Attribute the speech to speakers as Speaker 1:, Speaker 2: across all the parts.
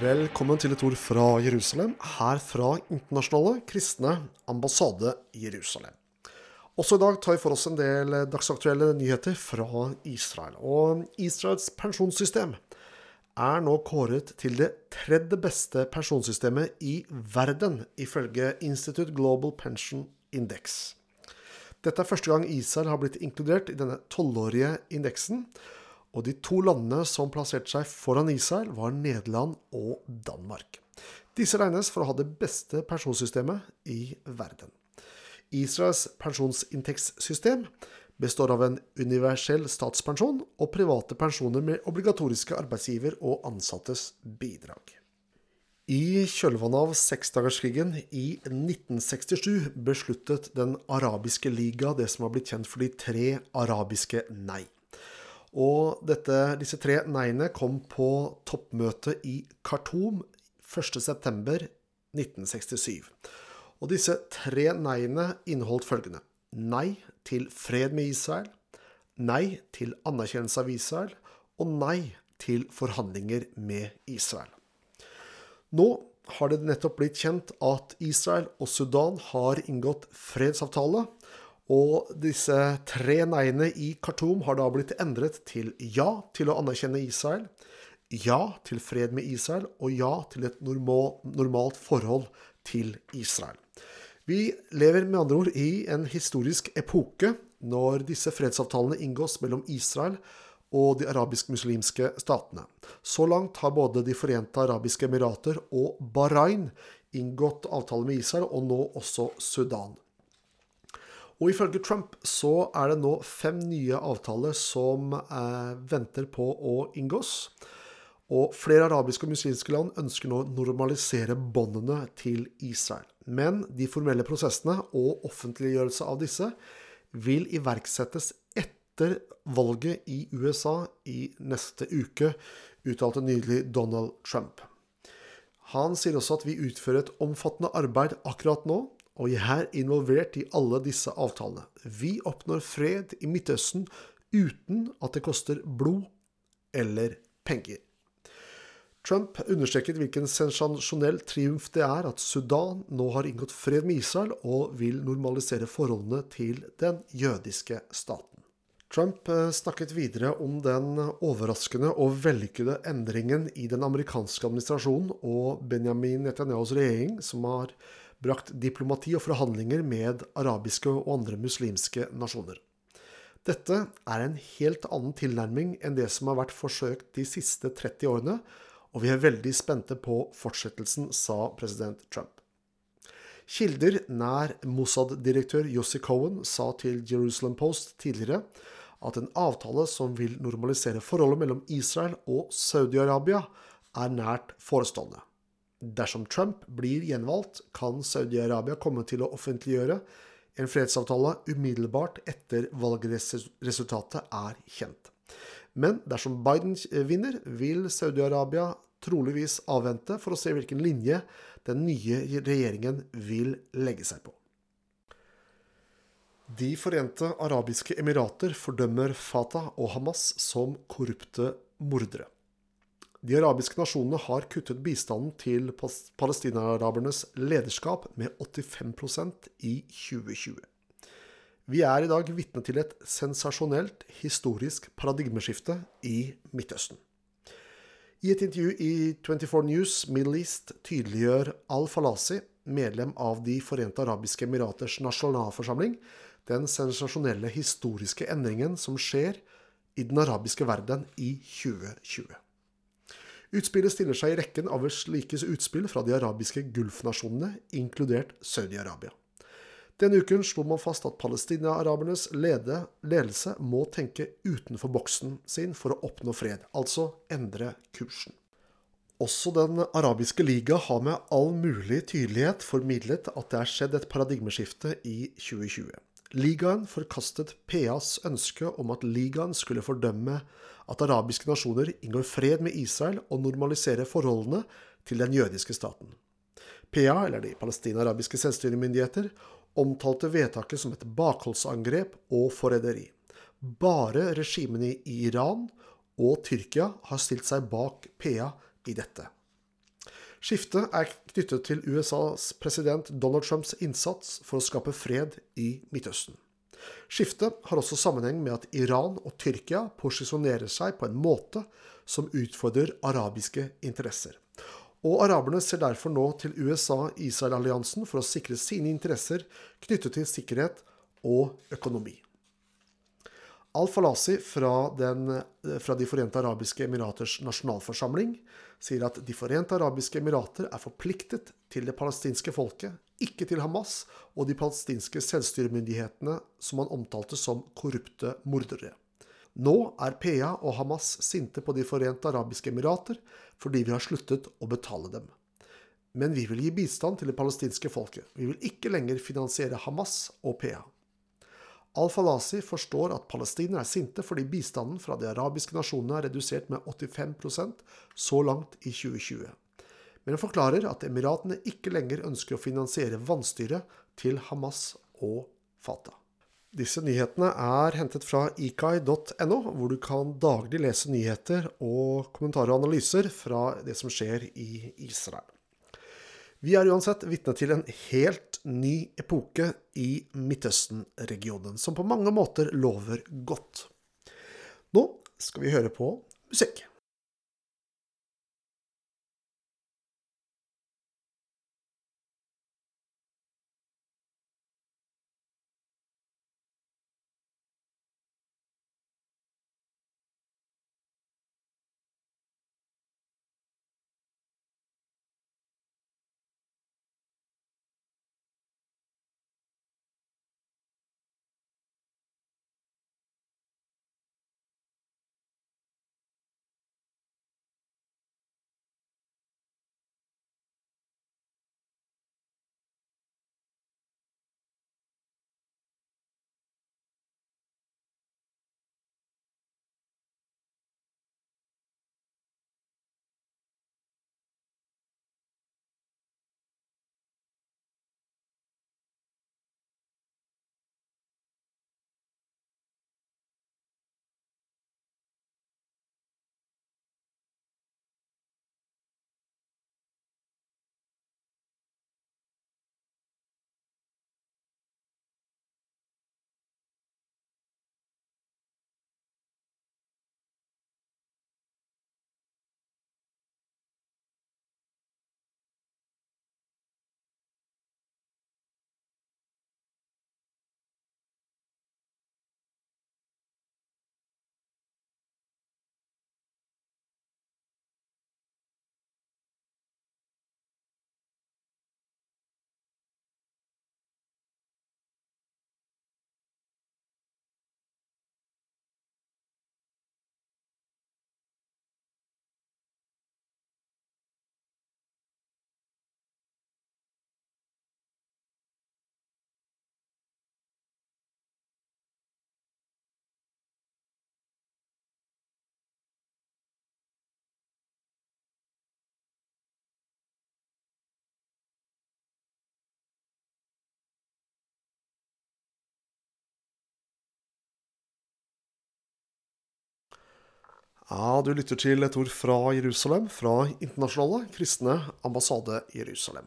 Speaker 1: Velkommen til et ord fra Jerusalem, her fra Internasjonale kristne ambassade Jerusalem. Også i dag tar vi for oss en del dagsaktuelle nyheter fra Israel. Og Israels pensjonssystem er nå kåret til det tredje beste pensjonssystemet i verden, ifølge Institute Global Pension Index. Dette er første gang Israel har blitt inkludert i denne tolvårige indeksen. Og de to landene som plasserte seg foran Israel, var Nederland og Danmark. Disse regnes for å ha det beste pensjonssystemet i verden. Israels pensjonsinntektssystem består av en universell statspensjon og private pensjoner med obligatoriske arbeidsgiver og ansattes bidrag. I kjølvannet av seksdagerskrigen i 1967 besluttet Den arabiske liga det som har blitt kjent for de tre arabiske nei. Og dette, disse tre nei-ene kom på toppmøtet i Khartoum 1.9.1967. Og disse tre nei-ene inneholdt følgende nei til fred med Israel, nei til anerkjennelse av Israel og nei til forhandlinger med Israel. Nå har det nettopp blitt kjent at Israel og Sudan har inngått fredsavtale, og disse tre nei-ene i Khartoum har da blitt endret til ja til å anerkjenne Israel, ja til fred med Israel og ja til et normalt forhold til Israel. Vi lever med andre ord i en historisk epoke når disse fredsavtalene inngås mellom Israel og de arabisk-muslimske statene. Så langt har både De forente arabiske emirater og Bahrain inngått avtale med Israel, og nå også Sudan. Og ifølge Trump så er det nå fem nye avtaler som eh, venter på å inngås. Og flere arabiske og muslimske land ønsker nå å normalisere båndene til Israel. Men de formelle prosessene og offentliggjørelse av disse vil iverksettes etter valget i USA i neste uke, uttalte nydelig Donald Trump. Han sier også at vi utfører et omfattende arbeid akkurat nå og jeg er involvert i alle disse avtalene. Vi oppnår fred i Midtøsten uten at det koster blod eller penger. Trump understreket hvilken sensasjonell triumf det er at Sudan nå har inngått fred med Israel og vil normalisere forholdene til den jødiske staten. Trump eh, snakket videre om den overraskende og vellykkede endringen i den amerikanske administrasjonen og Benjamin Netanyahus regjering, som har brakt diplomati og forhandlinger med arabiske og andre muslimske nasjoner. Dette er en helt annen tilnærming enn det som har vært forsøkt de siste 30 årene, og vi er veldig spente på fortsettelsen, sa president Trump. Kilder nær Mossad-direktør Yossi Cohen sa til Jerusalem Post tidligere at en avtale som vil normalisere forholdet mellom Israel og Saudi-Arabia, er nært forestående. Dersom Trump blir gjenvalgt, kan Saudi-Arabia komme til å offentliggjøre en fredsavtale umiddelbart etter valgresultatet er kjent. Men dersom Biden vinner, vil Saudi-Arabia troligvis avvente for å se hvilken linje den nye regjeringen vil legge seg på. De forente arabiske emirater fordømmer Fatah og Hamas som korrupte mordere. De arabiske nasjonene har kuttet bistanden til palestinarabernes lederskap med 85% i 2020. Vi er i dag vitne til et sensasjonelt historisk paradigmeskifte i Midtøsten. I et intervju i 24 News Middle East tydeliggjør Al-Falasi, medlem av De forente arabiske emiraters nasjonalforsamling, den sensasjonelle historiske endringen som skjer i den arabiske verden i 2020. Utspillet stiller seg i rekken av slike utspill fra de arabiske gulfnasjonene, inkludert Saudi-Arabia. Denne uken slo man fast at palestina-arabernes ledelse må tenke utenfor boksen sin for å oppnå fred, altså endre kursen. Også Den arabiske liga har med all mulig tydelighet formidlet at det er skjedd et paradigmeskifte i 2020. Ligaen forkastet PAs ønske om at ligaen skulle fordømme at arabiske nasjoner inngår fred med Israel og normaliserer forholdene til den jødiske staten. PA, eller de palestina-arabiske selvstyremyndigheter, omtalte vedtaket som et bakholdsangrep og forræderi. Bare regimene i Iran og Tyrkia har stilt seg bak PA i dette. Skiftet er knyttet til USAs president Donald Trumps innsats for å skape fred i Midtøsten. Skiftet har også sammenheng med at Iran og Tyrkia posisjonerer seg på en måte som utfordrer arabiske interesser. Og araberne ser derfor nå til USA-Israel-alliansen for å sikre sine interesser knyttet til sikkerhet og økonomi. Al-Falasi fra, fra, De forente arabiske emiraters nasjonalforsamling sier at De forente arabiske emirater er forpliktet til det palestinske folket, ikke til Hamas og de palestinske selvstyremyndighetene som han omtalte som korrupte mordere. Nå er PA og Hamas sinte på De forente arabiske emirater fordi vi har sluttet å betale dem. Men vi vil gi bistand til det palestinske folket. Vi vil ikke lenger finansiere Hamas og PA. Al-Falasi forstår at palestinere er sinte fordi bistanden fra de arabiske nasjonene er redusert med 85% så langt i 2020. Men forklarer at Emiratene ikke lenger ønsker å finansiere vannstyret til Hamas og Fatah. Disse nyhetene er hentet fra ikai.no, hvor du kan daglig lese nyheter og kommentarer og analyser fra det som skjer i Israel. Vi er uansett vitne til en helt ny epoke i Midtøsten-regionen, som på mange måter lover godt. Nå skal vi høre på musikk. Ja, du lytter til et ord fra Jerusalem, fra Internasjonale kristne ambassade Jerusalem.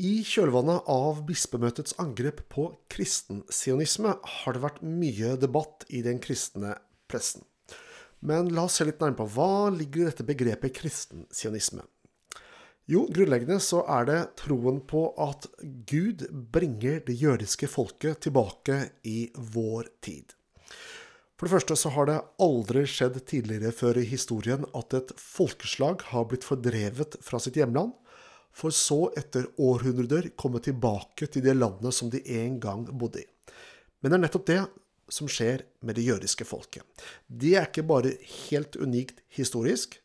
Speaker 1: I kjølvannet av bispemøtets angrep på kristensionisme har det vært mye debatt i den kristne pressen. Men la oss se litt nærmere på hva ligger i dette begrepet kristensionisme. Jo, grunnleggende så er det troen på at Gud bringer det jødiske folket tilbake i vår tid. For det første så har det aldri skjedd tidligere før i historien at et folkeslag har blitt fordrevet fra sitt hjemland, for så etter århundrer komme tilbake til det landet som de en gang bodde i. Men det er nettopp det som skjer med det jødiske folket. Det er ikke bare helt unikt historisk,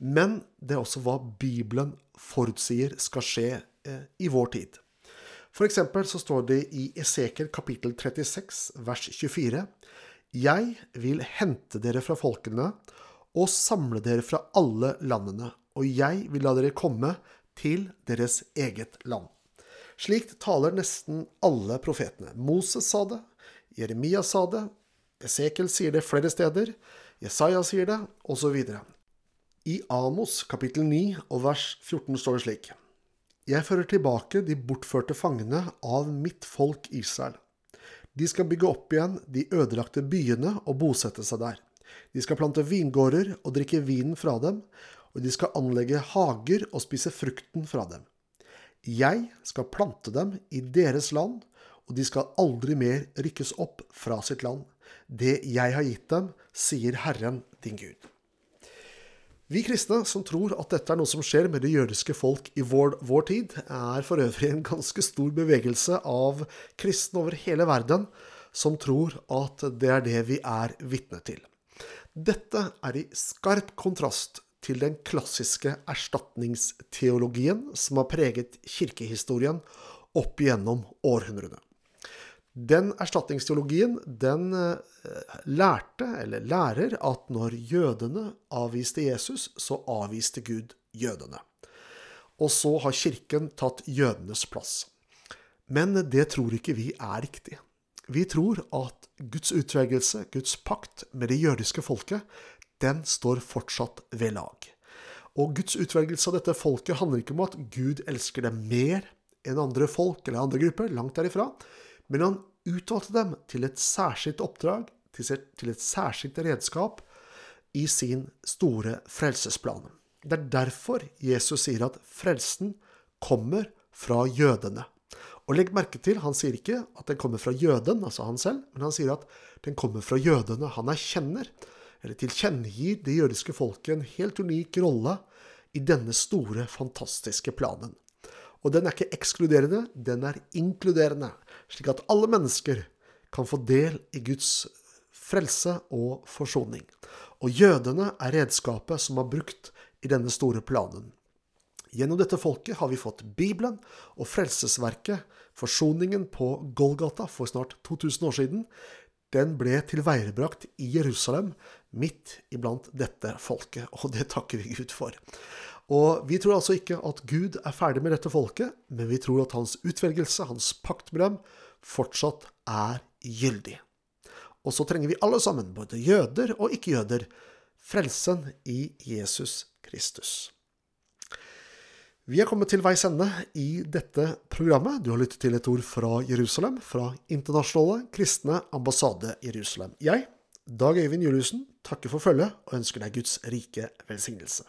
Speaker 1: men det er også hva Bibelen forutsier skal skje eh, i vår tid. For eksempel så står det i Esekel kapittel 36 vers 24 jeg vil hente dere fra folkene og samle dere fra alle landene, og jeg vil la dere komme til deres eget land. Slikt taler nesten alle profetene. Moses sa det, Jeremia sa det, Esekel sier det flere steder, Jesaja sier det, osv. I Amos kapittel 9 og vers 14 står det slik. Jeg fører tilbake de bortførte fangene av mitt folk Israel. De skal bygge opp igjen de ødelagte byene og bosette seg der. De skal plante vingårder og drikke vinen fra dem, og de skal anlegge hager og spise frukten fra dem. Jeg skal plante dem i deres land, og de skal aldri mer rykkes opp fra sitt land. Det jeg har gitt dem, sier Herren din Gud. Vi kristne som tror at dette er noe som skjer med det jødiske folk i vår, vår tid, er for øvrig en ganske stor bevegelse av kristne over hele verden som tror at det er det vi er vitne til. Dette er i skarp kontrast til den klassiske erstatningsteologien som har preget kirkehistorien opp igjennom århundrene. Den erstatningsteologien den eh, lærte, eller lærer, at når jødene avviste Jesus, så avviste Gud jødene. Og så har kirken tatt jødenes plass. Men det tror ikke vi er riktig. Vi tror at Guds utvelgelse, Guds pakt med det jødiske folket, den står fortsatt ved lag. Og Guds utvelgelse av dette folket handler ikke om at Gud elsker dem mer enn andre folk eller andre grupper, langt derifra, men han utvalgte dem til et særskilt oppdrag, til et særskilt redskap, i sin store frelsesplan. Det er derfor Jesus sier at frelsen kommer fra jødene. Og legg merke til, han sier ikke at den kommer fra jøden, altså han selv, men han sier at den kommer fra jødene. Han erkjenner eller tilkjennegir det jødiske folket en helt unik rolle i denne store, fantastiske planen. Og den er ikke ekskluderende, den er inkluderende, slik at alle mennesker kan få del i Guds frelse og forsoning. Og jødene er redskapet som er brukt i denne store planen. Gjennom dette folket har vi fått Bibelen og frelsesverket, forsoningen på Golgata for snart 2000 år siden, den ble tilveiebrakt i Jerusalem, midt iblant dette folket, og det takker vi Gud for. Og Vi tror altså ikke at Gud er ferdig med dette folket, men vi tror at hans utvelgelse, hans pakt med dem, fortsatt er gyldig. Og så trenger vi alle sammen, både jøder og ikke-jøder, frelsen i Jesus Kristus. Vi er kommet til veis ende i dette programmet. Du har lyttet til et ord fra Jerusalem, fra Internasjonale kristne ambassade Jerusalem. Jeg, Dag Øyvind Juliussen, takker for følget og ønsker deg Guds rike velsignelse.